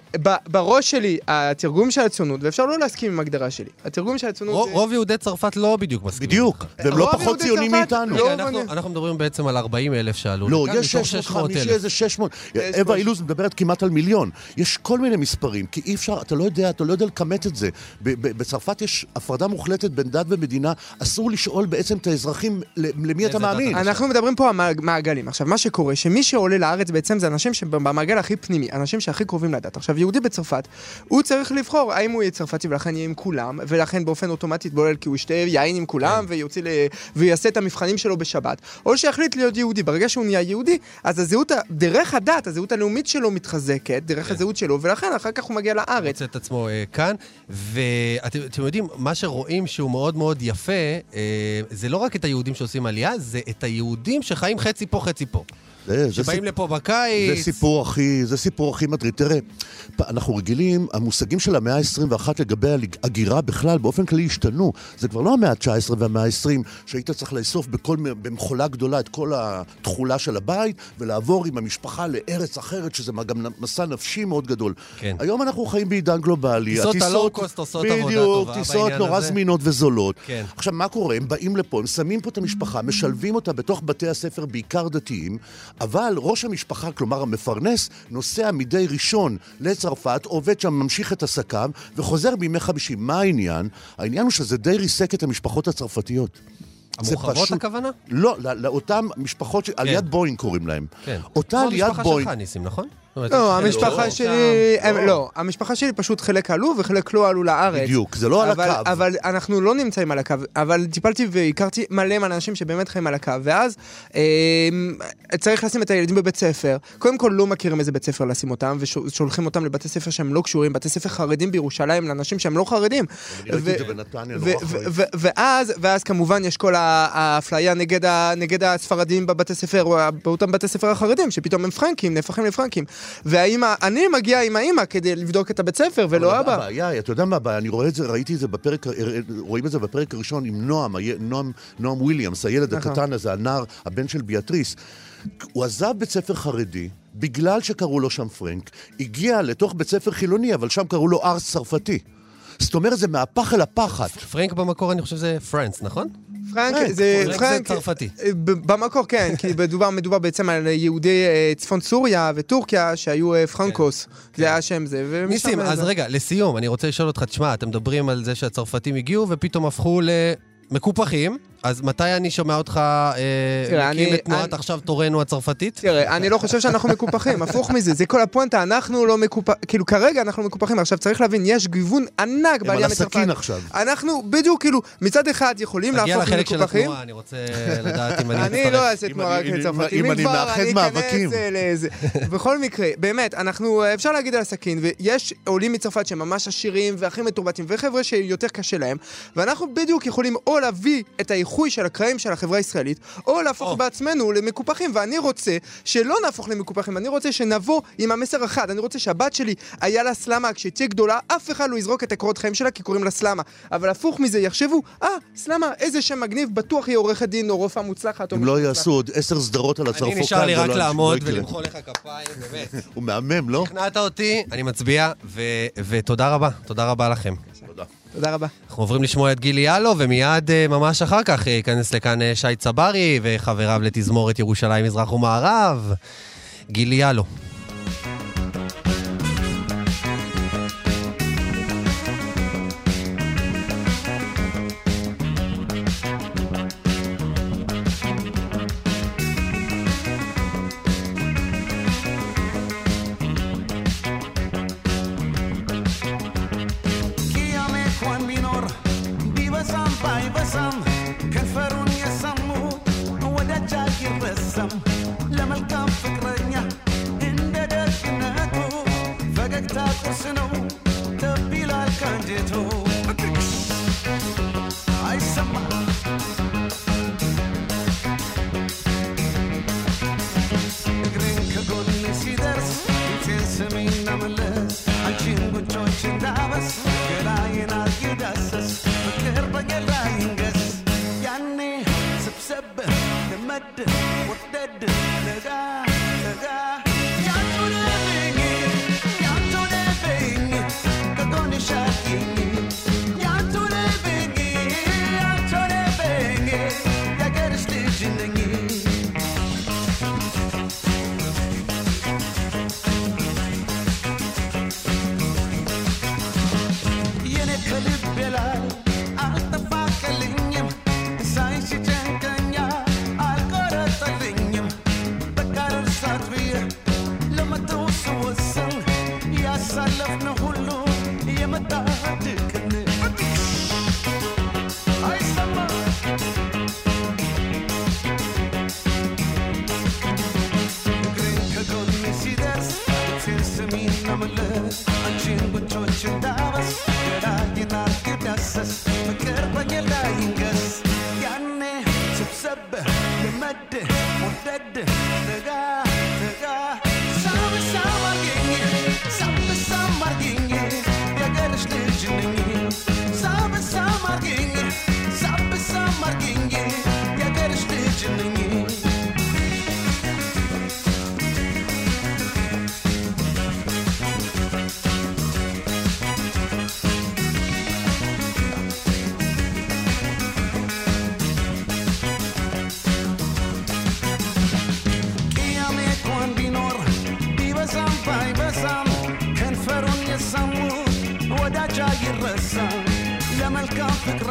בראש שלי, התרגום של הציונות, ואפשר לא להסכים עם ההגדרה שלי, התרגום של הציונות רוב יהודי צרפת לא בדיוק מסכימים. בדיוק. והם לא פחות ציונים מאיתנו. לא אנחנו- מדברים בעצם על 40 אלף שעלו. לא, יש מתוך 650, 600,000. איזה 600. יש אווה אילוז מדברת כמעט על מיליון. יש כל מיני מספרים, כי אי אפשר, אתה לא יודע, אתה לא יודע לכמת את זה. ב- ב- בצרפת יש הפרדה מוחלטת בין דת ומדינה, אסור לשאול בעצם את האזרחים למי אתה מאמין. אנחנו מדברים פה על מעג- מעגלים. עכשיו, מה שקורה, שמי שעולה לארץ בעצם זה אנשים שבמעגל הכי פנימי, אנשים שהכי קרובים לדת. עכשיו, יהודי בצרפת, הוא צריך לבחור האם הוא יהיה צרפתי ולכן יהיה עם כולם, ולכן באופן אוטומטי יתבולל כי הוא ישתה יין עם כולם, ויוציא ל... ויעשה את המבחנים שלו בשבת, או שיחליט להיות יהודי. ברגע שהוא נהיה יהודי, אז הזהות, דרך הדת, הזהות הלאומית שלו מתחזקת, דרך הזהות שלו, ולכן אחר כך הוא מגיע לארץ. מוצא את עצמו אה, כאן, ואתם אתם יודעים, מה שרואים שהוא מאוד מאוד יפה, אה, זה לא רק את היהודים שעושים עלייה, זה את היהודים שחיים חצי פה, חצי פה. זה, שבאים לפה בקיץ. זה סיפור הכי, זה סיפור הכי מטריד. תראה, אנחנו רגילים, המושגים של המאה ה-21 לגבי הגירה בכלל, באופן כללי השתנו. זה כבר לא המאה ה-19 והמאה ה-20, שהיית צריך לאסוף בכל, במכולה גדולה את כל התכולה של הבית, ולעבור עם המשפחה לארץ אחרת, שזה גם מסע נפשי מאוד גדול. כן. היום אנחנו חיים בעידן גלובלי. טיסות הלואו-קוסט עושות עבודה בדיוק, טובה טיסות בעניין נורא הזה. זמינות וזולות. כן. עכשיו, מה קורה? הם באים לפה, הם שמים פה את המשפחה, משלבים אותה בתוך בתי הספר, בעיקר דתיים, אבל ראש המשפחה, כלומר המפרנס, נוסע מדי ראשון לצרפת, עובד שם, ממשיך את עסקיו, וחוזר בימי חמישי. מה העניין? העניין הוא שזה די ריסק את המשפחות הצרפתיות. המורחבות פשוט- הכוונה? לא, לא- לאותן משפחות, ש- עליית בואינג קוראים להם. כן. אותה כמו עליית המשפחה בואינג. שלך, ניסים, נכון? לא, המשפחה פה, שלי, שם. הם- לא, המשפחה שלי פשוט חלק עלו וחלק לא עלו לארץ. בדיוק, זה לא על הקו. אבל אנחנו לא נמצאים על הקו, אבל טיפלתי והכרתי מלא מהאנשים שבאמת חיים על הקו, ואז אה, צריך לשים את הילדים בבית ספר. קודם כל לא מכירים איזה בית ספר לשים אותם, ושולחים אותם לבתי ספר שהם לא קשורים, בתי ספר חרדים בירושלים לאנשים שהם לא חרדים. ואז, כמובן יש כל האפליה נגד, הספרדים בבתי ספר, או באותם בתי ספר החרדים, שפתאום הם פרנקים, נהפכים לפרנקים. והאימא, אני מגיע עם האימא כדי לבדוק את הבית ספר, ולא אבא. הבעיה, אתה יודע מה הבעיה? אני רואה את זה, ראיתי את זה בפרק, רואים את זה בפרק הראשון עם נועם, נועם, נועם וויליאמס, הילד נכון. הקטן הזה, הנער, הבן של ביאטריס. הוא עזב בית ספר חרדי, בגלל שקראו לו שם פרנק, הגיע לתוך בית ספר חילוני, אבל שם קראו לו ערס צרפתי. זאת אומרת, זה מהפח אל הפחת. פרנק במקור, אני חושב שזה פרנס, נכון? פרנק, פרנק, זה פרנק זה צרפתי. אה, במקור כן, כי מדובר, מדובר בעצם על יהודי אה, צפון סוריה וטורקיה שהיו אה, פרנקוס. זה היה שם זה. ניסים, אז רגע, לסיום, אני רוצה לשאול אותך, תשמע, אתם מדברים על זה שהצרפתים הגיעו ופתאום הפכו למקופחים, אז מתי אני שומע אותך אה, מקים אני- את תנועת אני- עכשיו תורנו הצרפתית? תראה, אני לא חושב שאנחנו מקופחים, הפוך מזה, זה כל הפואנטה, אנחנו לא מקופחים, כאילו כרגע אנחנו מקופחים, עכשיו צריך להבין, יש גיוון ענק הם על בעלייה מצרפת. הסכין עכשיו. אנחנו בדיוק, כאילו, מצד אחד יכולים תגיע להפוך לחלק של למקופחים, התנועה, אני רוצה לדעת אם אני *laughs* אני. לא אעשה תנועה רק לצרפתים, אם אני כבר מאחד אני מאבקים. אכנס אה, לאיזה... בכל מקרה, באמת, אנחנו, אפשר להגיד על הסכין, ויש עולים מצרפת שהם ממש עשירים והכי מתורבתים, וחבר'ה שיותר קשה להם, ואנחנו בדיוק יכולים או להביא את האיחוי של הקרעים של החברה הישראלית, או להפוך או. בעצמנו למקופחים, ואני רוצה שלא נהפוך למקופחים, אני רוצה שנבוא עם המסר אחד, אני רוצה שהבת שלי, היה לה סלמה, כשהיא תהיה גדולה, אף אחד לא יזרוק את הקורות חיים שלה כי קוראים לה סלמה. אבל הפוך מזה, יחשבו, אה, סלמה, איזה שם מגניב, בטוח היא עורכת דין או רופאה מוצלחת. אם לא מוצלח." יעשו עוד עשר סדרות על הצרפוקן, אני נשאר לי רק לא- לעמוד לא. ולמחוא לך כפיים, באמת. הוא מהמם, לא? שכנעת אותי, אני מצביע, ו- ותודה רבה, תודה רבה לכם. תודה רבה. אנחנו עוברים לשמוע את גילי יאלו, ומיד אה, ממש אחר כך אה, ייכנס לכאן אה, שי צברי וחבריו לתזמורת ירושלים מזרח ומערב. גילי יאלו.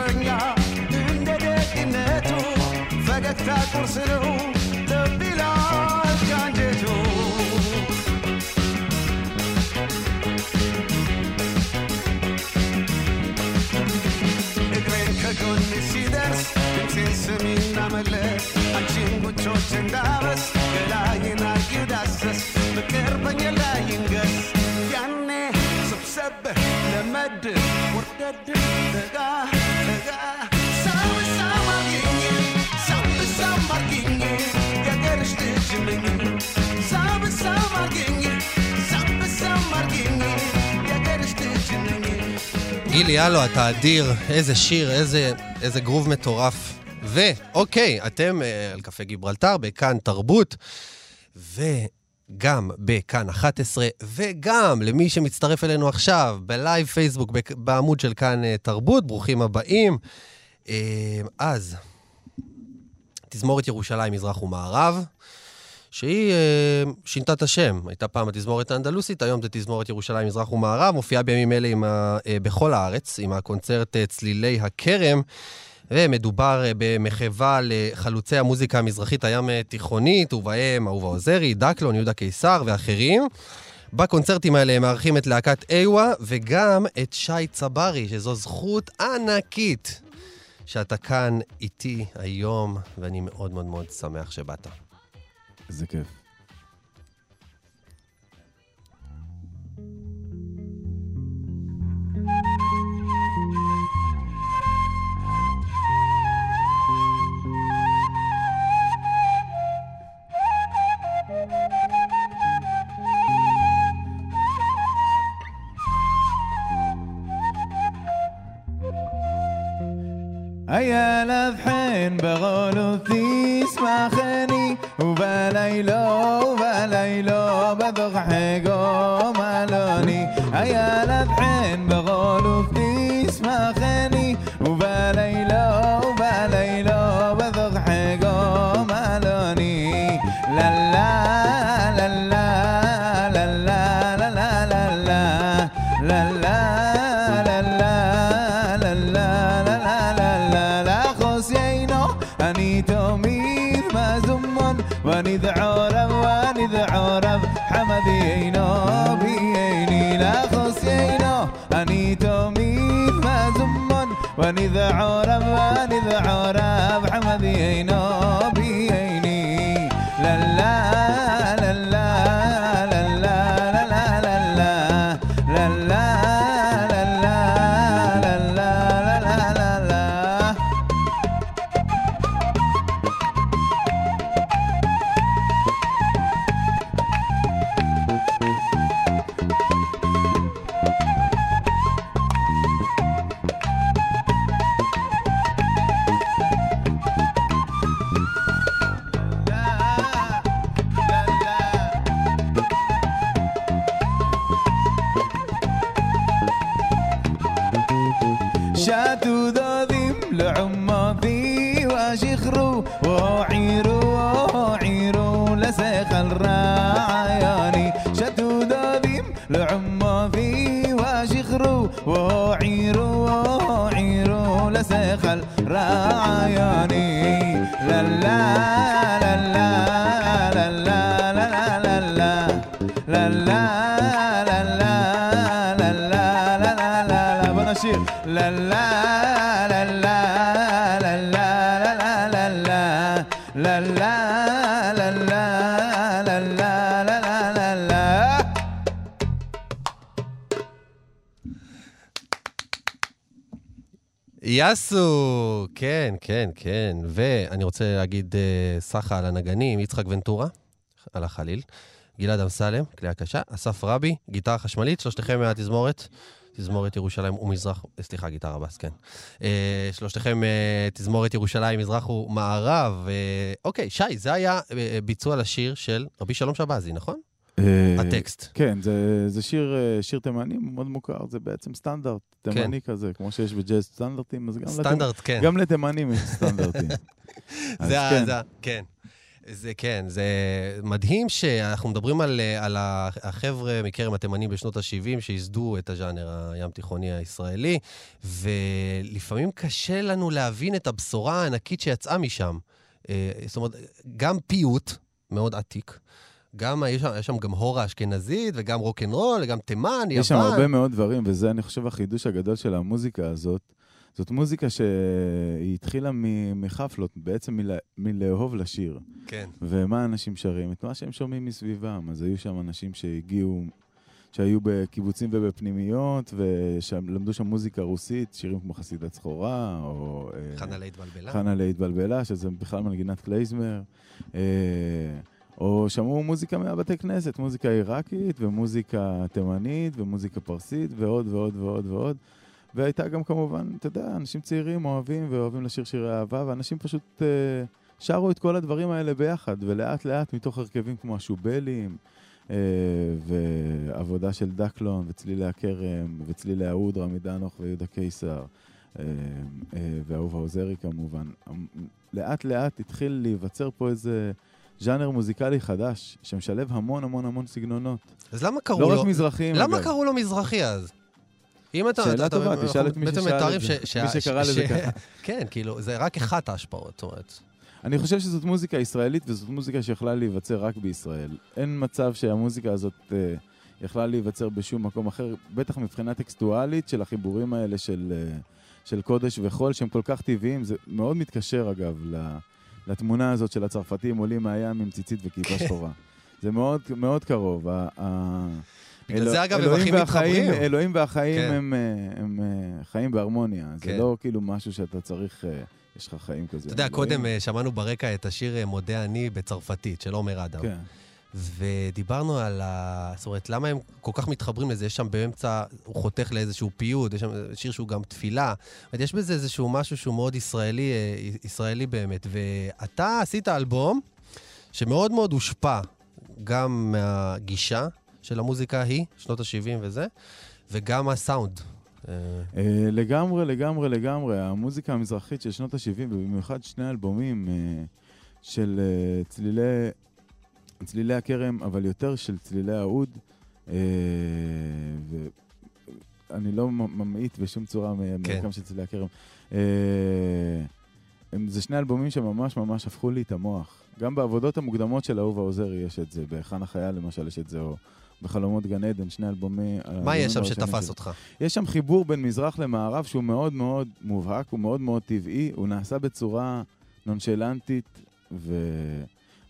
ፍቅረኛ እንደ ደግነቱ ፈገግታ ቁርስ ነው ልብ ይላል ከጎን ሲደርስ ድምፄን ስሚና መለስ አንቺን ጉንጮች እንዳበስ גילי יאלו, אתה אדיר, איזה שיר, איזה, איזה גרוב מטורף. ואוקיי, אתם אה, על קפה גיברלטר, בכאן תרבות, וגם בכאן 11, וגם למי שמצטרף אלינו עכשיו, ב live פייסבוק, בעמוד של כאן אה, תרבות, ברוכים הבאים. אה, אז, תזמורת ירושלים, מזרח ומערב. שהיא אה, שינתה את השם. הייתה פעם התזמורת האנדלוסית, היום זה תזמורת ירושלים מזרח ומערב, מופיעה בימים אלה ה, אה, בכל הארץ, עם הקונצרט אה, צלילי הכרם, ומדובר במחווה לחלוצי המוזיקה המזרחית הים תיכונית, ובהם אהובה עוזרי, דקלון, יהודה קיסר ואחרים. בקונצרטים האלה מארחים את להקת איווה וגם את שי צברי, שזו זכות ענקית שאתה כאן איתי היום, ואני מאוד מאוד מאוד שמח שבאת. الزكاف أيا لذحين بغولو ثيس ما خني وبليلو وبليلو بدغ حقو مالوني أيا لذحين יאסו! כן, כן, כן. ואני רוצה להגיד אה, סחה על הנגנים, יצחק ונטורה, על החליל, גלעד אמסלם, כלי הקשה, אסף רבי, גיטרה חשמלית, שלושתכם מהתזמורת. תזמורת ירושלים ומזרח, אה, סליחה, גיטרה בס, כן. אה, שלושתכם אה, תזמורת ירושלים, מזרח ומערב. אה, אוקיי, שי, זה היה אה, ביצוע לשיר של רבי שלום שבזי, נכון? אה, הטקסט. כן, זה, זה שיר, אה, שיר תימני מאוד מוכר, זה בעצם סטנדרט תימני כזה, כמו שיש בג'אז סטנדרטים, אז גם, סטנדרט, כן. לתימ... גם לתימנים יש סטנדרטים. *laughs* זה. כן. זה. כן. זה כן, זה מדהים שאנחנו מדברים על, על החבר'ה מכרם התימנים בשנות ה-70 שייסדו את הז'אנר הים תיכוני הישראלי, ולפעמים קשה לנו להבין את הבשורה הענקית שיצאה משם. אה, זאת אומרת, גם פיוט מאוד עתיק, גם, יש שם, יש שם גם הורה אשכנזית, וגם רוקנרול, וגם תימן, יוון. יש שם הרבה מאוד דברים, וזה, אני חושב, החידוש הגדול של המוזיקה הזאת. זאת מוזיקה שהיא התחילה מחפלות, בעצם מלה, מלאהוב לשיר. כן. ומה אנשים שרים? את מה שהם שומעים מסביבם. אז היו שם אנשים שהגיעו, שהיו בקיבוצים ובפנימיות, ולמדו שם מוזיקה רוסית, שירים כמו חסידת סחורה, או... אה, חנה להתבלבלה. חנה להתבלבלה, שזה בכלל מנגינת קלייזמר. או שמעו מוזיקה מהבתי כנסת, מוזיקה עיראקית ומוזיקה תימנית ומוזיקה פרסית ועוד ועוד ועוד ועוד. והייתה גם כמובן, אתה יודע, אנשים צעירים אוהבים ואוהבים לשיר שירי אהבה, ואנשים פשוט אה, שרו את כל הדברים האלה ביחד, ולאט לאט מתוך הרכבים כמו השובלים, אה, ועבודה של דקלון, וצלילי הכרם, וצלילי האוד, רמי דנוך ויהודה קיסר, אה, אה, ואהובה עוזרי כמובן. לאט לאט התחיל להיווצר פה איזה... ז'אנר מוזיקלי חדש, שמשלב המון המון המון סגנונות. אז למה קראו לא לו... רק מזרחים, למה אגב. קראו לו מזרחי אז? אם אתה... שאלה אתה- טובה, אנחנו תשאל את מי ששאל את זה, ש- מי שקרא ש- לזה ש- ככה. *laughs* כן, כאילו, זה רק אחת ההשפעות, זאת אומרת. אני חושב שזאת מוזיקה ישראלית, וזאת מוזיקה שיכולה להיווצר רק בישראל. אין מצב שהמוזיקה הזאת אה, יכלה להיווצר בשום מקום אחר, בטח מבחינה טקסטואלית של החיבורים האלה של, אה, של קודש וחול, שהם כל כך טבעיים. זה מאוד מתקשר, אגב, ל- לתמונה הזאת של הצרפתים עולים מהים עם ציצית וכיפה כן. שחורה. זה מאוד, מאוד קרוב. בגלל אלו- זה, אגב, הם הכי מתחברים. אלוהים והחיים כן. הם, אה, הם אה, חיים בהרמוניה. כן. זה לא כאילו משהו שאתה צריך, אה, יש לך חיים כזה. אתה יודע, אלוהים- קודם שמענו ברקע את השיר מודה אני בצרפתית, של עומר אדם. כן. ודיברנו על ה... זאת אומרת, למה הם כל כך מתחברים לזה? יש שם באמצע, הוא חותך לאיזשהו פיוט, יש שם שיר שהוא גם תפילה. זאת יש בזה איזשהו משהו שהוא מאוד ישראלי, אה, ישראלי באמת. ואתה עשית אלבום שמאוד מאוד הושפע גם מהגישה של המוזיקה ההיא, שנות ה-70 וזה, וגם הסאונד. אה, אה, לגמרי, לגמרי, לגמרי. המוזיקה המזרחית של שנות ה-70, ובמיוחד שני אלבומים של צלילי, צלילי הכרם, אבל יותר של צלילי האוד. אה, ואני לא ממעיט בשום צורה כן. מהמרקם של צלילי הכרם. אה, הם, זה שני אלבומים שממש ממש הפכו לי את המוח. גם בעבודות המוקדמות של אהובה עוזרי יש את זה, בהיכן החייל למשל יש את זה, או בחלומות גן עדן, שני אלבומי... מה יש שם שתפס שלי. אותך? יש שם חיבור בין מזרח למערב שהוא מאוד מאוד מובהק, הוא מאוד מאוד טבעי, הוא נעשה בצורה נונשלנטית, ו...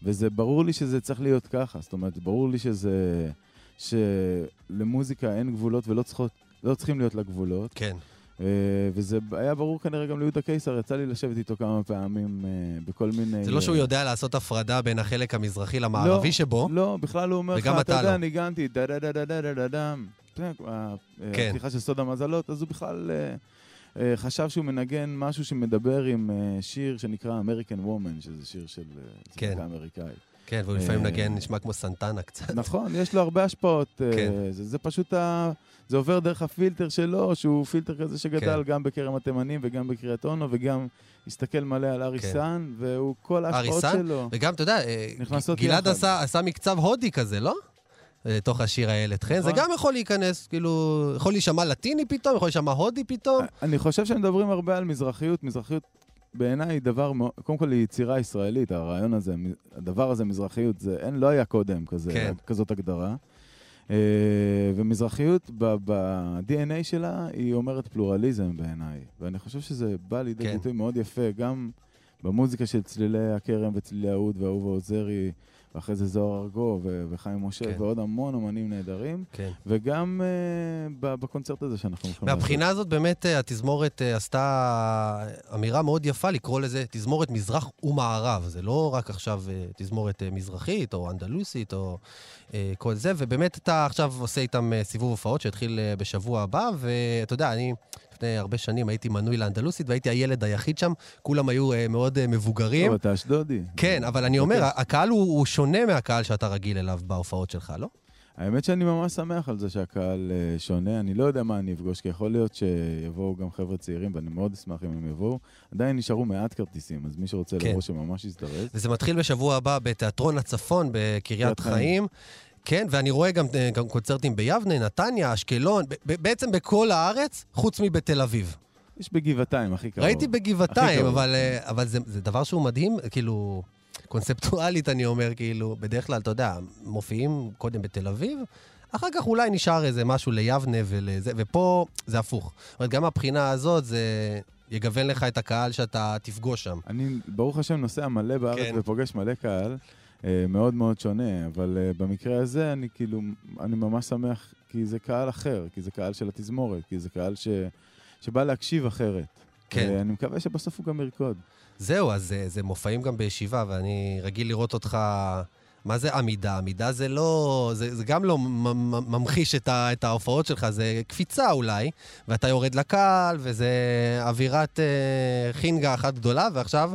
וזה ברור לי שזה צריך להיות ככה. זאת אומרת, ברור לי שזה... שלמוזיקה אין גבולות ולא צריכות, לא צריכים להיות לה גבולות. כן. אה, וזה היה ברור כנראה גם ליהודה קיסר, יצא לי לשבת איתו כמה פעמים אה, בכל מיני... זה לא שהוא אה, יודע לעשות הפרדה בין החלק המזרחי למערבי לא, שבו. לא, בכלל הוא אומר לך, אתה יודע, לא. ניגנתי, דה דה דה דה דה דה דה ה- כן. הפתיחה של סוד המזלות, אז הוא בכלל חשב שהוא מנגן משהו שמדבר עם אה, שיר שנקרא American Woman, שזה שיר של אה, כן. זמרה אמריקאית. כן, והוא לפעמים אה, נגן, נשמע כמו סנטנה קצת. נכון, יש לו הרבה השפעות. אה, כן. זה, זה פשוט, ה... זה עובר דרך הפילטר שלו, שהוא פילטר כזה שגדל כן. גם בכרם התימנים וגם בקריית אונו, וגם הסתכל מלא על ארי כן. והוא כל ההשפעות אריסן? שלו. וגם, אתה יודע, אה, גלעד. עשה, עשה מקצב הודי כזה, לא? לתוך השיר הילד חן, זה נכון. גם יכול להיכנס, כאילו, יכול להישמע לטיני פתאום, יכול להישמע הודי פתאום. אני חושב שמדברים הרבה על מזרחיות. מזרחיות בעיניי היא דבר קודם כל היא יצירה ישראלית, הרעיון הזה, הדבר הזה, מזרחיות, זה אין, לא היה קודם כזה, כן. כזאת הגדרה. אה, ומזרחיות ב-DNA שלה, היא אומרת פלורליזם בעיניי. ואני חושב שזה בא לידי כן. ביטוי מאוד יפה, גם במוזיקה של צלילי הכרם וצלילי האוד ואהובה עוזרי, ואחרי זה זוהר ארגוב וחיים משה, כן. ועוד המון אומנים נהדרים, כן. וגם ב- בקונצרט הזה שאנחנו הולכים לעשות. מהבחינה הזאת באמת אה, התזמורת אה, עשתה אמירה מאוד יפה לקרוא לזה תזמורת מזרח ומערב. זה לא רק עכשיו אה, תזמורת אה, מזרחית או אנדלוסית או אה, כל זה, ובאמת אתה עכשיו עושה איתם אה, סיבוב הופעות שהתחיל בשבוע הבא, ואתה יודע, אני לפני הרבה שנים הייתי מנוי לאנדלוסית והייתי הילד היחיד שם, כולם היו אה, מאוד אה, מבוגרים. טוב, אתה אשדודי. כן, אבל אני אומר. הקהל הוא, הוא שונה מהקהל שאתה רגיל אליו בהופעות שלך, לא? האמת שאני ממש שמח על זה שהקהל אה, שונה. אני לא יודע מה אני אפגוש, כי יכול להיות שיבואו גם חבר'ה צעירים, ואני מאוד אשמח אם הם יבואו. עדיין נשארו מעט כרטיסים, אז מי שרוצה כן. לבוא שממש יזדרז. וזה מתחיל בשבוע הבא בתיאטרון הצפון בקריית קריית חיים. חיים. כן, ואני רואה גם, אה, גם קונצרטים ביבנה, נתניה, אשקלון, בעצם בכל הארץ, חוץ מבתל אביב. יש בגבעתיים, הכי קרוב. ראיתי בגבעתיים. אבל, אה, אבל זה, זה דבר שהוא מדהים, כאילו, קונספטואלית אני אומר, כאילו, בדרך כלל, אתה יודע, מופיעים קודם בתל אביב, אחר כך אולי נשאר איזה משהו ליבנה ולזה, ופה זה הפוך. זאת אומרת, גם מהבחינה הזאת זה יגוון לך את הקהל שאתה תפגוש שם. אני, ברוך השם, נוסע מלא בארץ כן. ופוגש מלא קהל, מאוד מאוד שונה, אבל אה, במקרה הזה אני כאילו, אני ממש שמח, כי זה קהל אחר, כי זה קהל של התזמורת, כי זה קהל ש, שבא להקשיב אחרת. כן. אה, אני מקווה שבסוף הוא גם ירקוד. זהו, אז זה, זה מופעים גם בישיבה, ואני רגיל לראות אותך... מה זה עמידה? עמידה זה לא... זה, זה גם לא ממחיש את, ה, את ההופעות שלך, זה קפיצה אולי, ואתה יורד לקהל, וזה אווירת אה, חינגה אחת גדולה, ועכשיו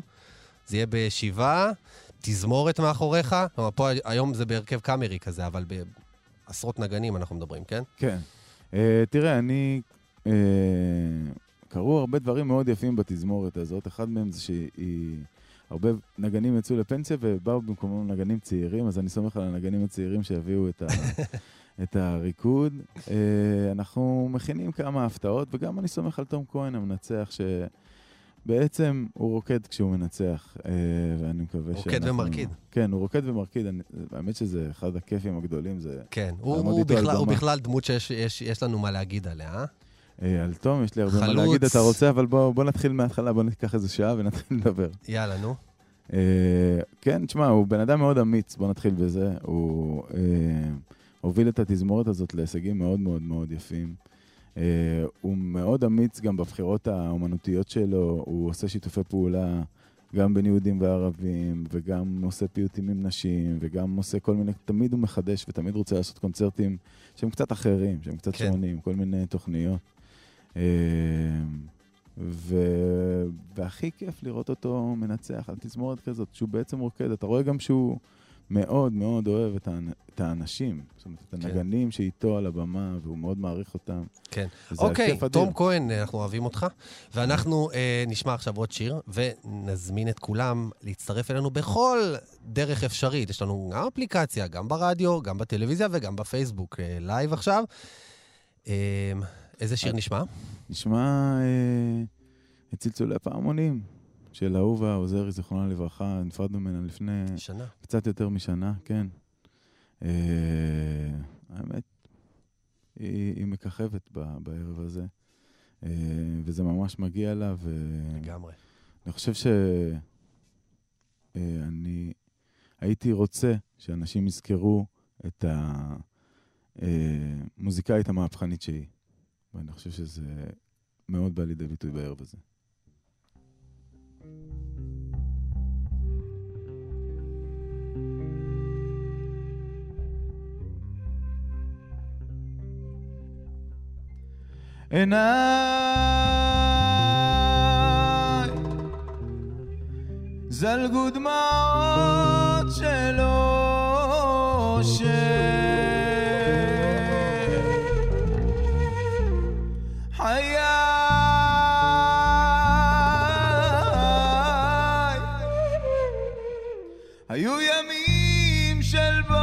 זה יהיה בישיבה, תזמורת מאחוריך. כלומר, פה היום זה בהרכב קאמרי כזה, אבל בעשרות נגנים אנחנו מדברים, כן? כן. Uh, תראה, אני... Uh, קרו הרבה דברים מאוד יפים בתזמורת הזאת. אחד מהם זה שהיא... הרבה נגנים יצאו לפנסיה ובאו במקומם נגנים צעירים, אז אני סומך על הנגנים הצעירים שיביאו את, ה... *laughs* את הריקוד. Uh, אנחנו מכינים כמה הפתעות, וגם אני סומך על תום כהן המנצח, שבעצם הוא רוקד כשהוא מנצח, uh, ואני מקווה רוקד שאנחנו- ומרקיד. כן, הוא רוקד ומרקיד. אני... האמת שזה אחד הכיפים הגדולים, זה... כן, הוא, הוא, בכלל, הוא. בכלל דמות שיש יש, יש לנו מה להגיד עליה, אה? אה, על תום יש לי הרבה מה חלוץ. להגיד, אתה רוצה, אבל בוא, בוא נתחיל מההתחלה, בוא ניקח איזה שעה ונתחיל לדבר. יאללה, נו. אה, כן, תשמע, הוא בן אדם מאוד אמיץ, בוא נתחיל בזה. הוא אה, הוביל את התזמורת הזאת להישגים מאוד מאוד מאוד יפים. אה, הוא מאוד אמיץ גם בבחירות האומנותיות שלו, הוא עושה שיתופי פעולה גם בין יהודים וערבים, וגם עושה פיוטים עם נשים, וגם עושה כל מיני, תמיד הוא מחדש ותמיד רוצה לעשות קונצרטים שהם קצת אחרים, שהם קצת כן. שונים, כל מיני תוכניות. אה, ו... והכי כיף לראות אותו מנצח על תזמורת כזאת, שהוא בעצם רוקד. אתה רואה גם שהוא מאוד מאוד אוהב את, האנ... את האנשים, זאת אומרת, את כן. הנגנים שאיתו על הבמה, והוא מאוד מעריך אותם. כן. אוקיי. תום כהן, אנחנו אוהבים אותך, ואנחנו אה, נשמע עכשיו עוד שיר, ונזמין את כולם להצטרף אלינו בכל דרך אפשרית. יש לנו גם אפליקציה, גם ברדיו, גם בטלוויזיה וגם בפייסבוק, אה, לייב עכשיו. אה, איזה שיר נשמע? נשמע אה, את צלצולי הפעמונים של אהובה עוזרי, זיכרונה לברכה, נפרדנו ממנה לפני שנה. קצת יותר משנה, כן. אה, האמת, היא, היא מככבת ב, בערב הזה, אה, וזה ממש מגיע לה, ואני לגמרי. חושב שאני הייתי רוצה שאנשים יזכרו את המוזיקאית המהפכנית שהיא, ואני חושב שזה מאוד בא לידי ביטוי בערב הזה. עיניי זלגו דמעות של אושר. חיי היו ימים של בוסר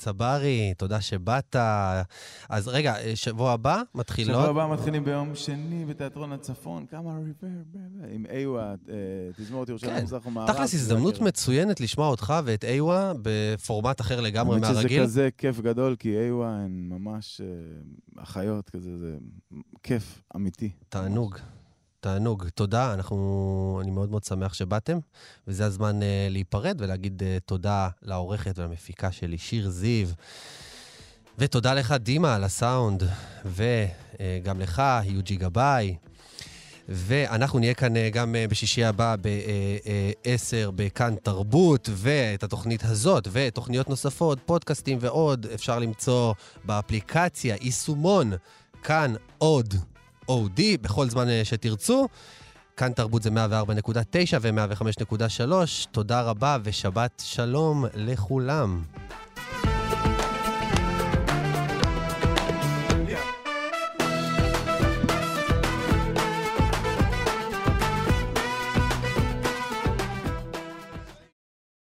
צברי, תודה שבאת. אז רגע, אה, שבוע הבא מתחילות? שבוע הבא מתחילים ביום שני בתיאטרון הצפון, כמה ריבר, עם איווה, תזמורת ירושלים, כן, מזרח ומערב. תכלס הזדמנות מצוינת לשמוע אותך ואת איווה בפורמט אחר לגמרי האמת שזה מהרגיל. כזה כיף גדול, כי איווה הן ממש אה, אחיות כזה, זה כיף אמיתי. תענוג. תענוג. תודה, אנחנו... אני מאוד מאוד שמח שבאתם, וזה הזמן uh, להיפרד ולהגיד uh, תודה לעורכת ולמפיקה שלי, שיר זיו. ותודה לך, דימה, על הסאונד, וגם לך, יוג'י גבאי. ואנחנו נהיה כאן אה, גם אה, בשישי הבא ב-10 בכאן תרבות, ואת התוכנית הזאת ותוכניות נוספות, פודקאסטים ועוד, אפשר למצוא באפליקציה, יישומון, כאן עוד, OD, בכל זמן אה, שתרצו. כאן תרבות זה 104.9 ו-105.3. תודה רבה ושבת שלום לכולם.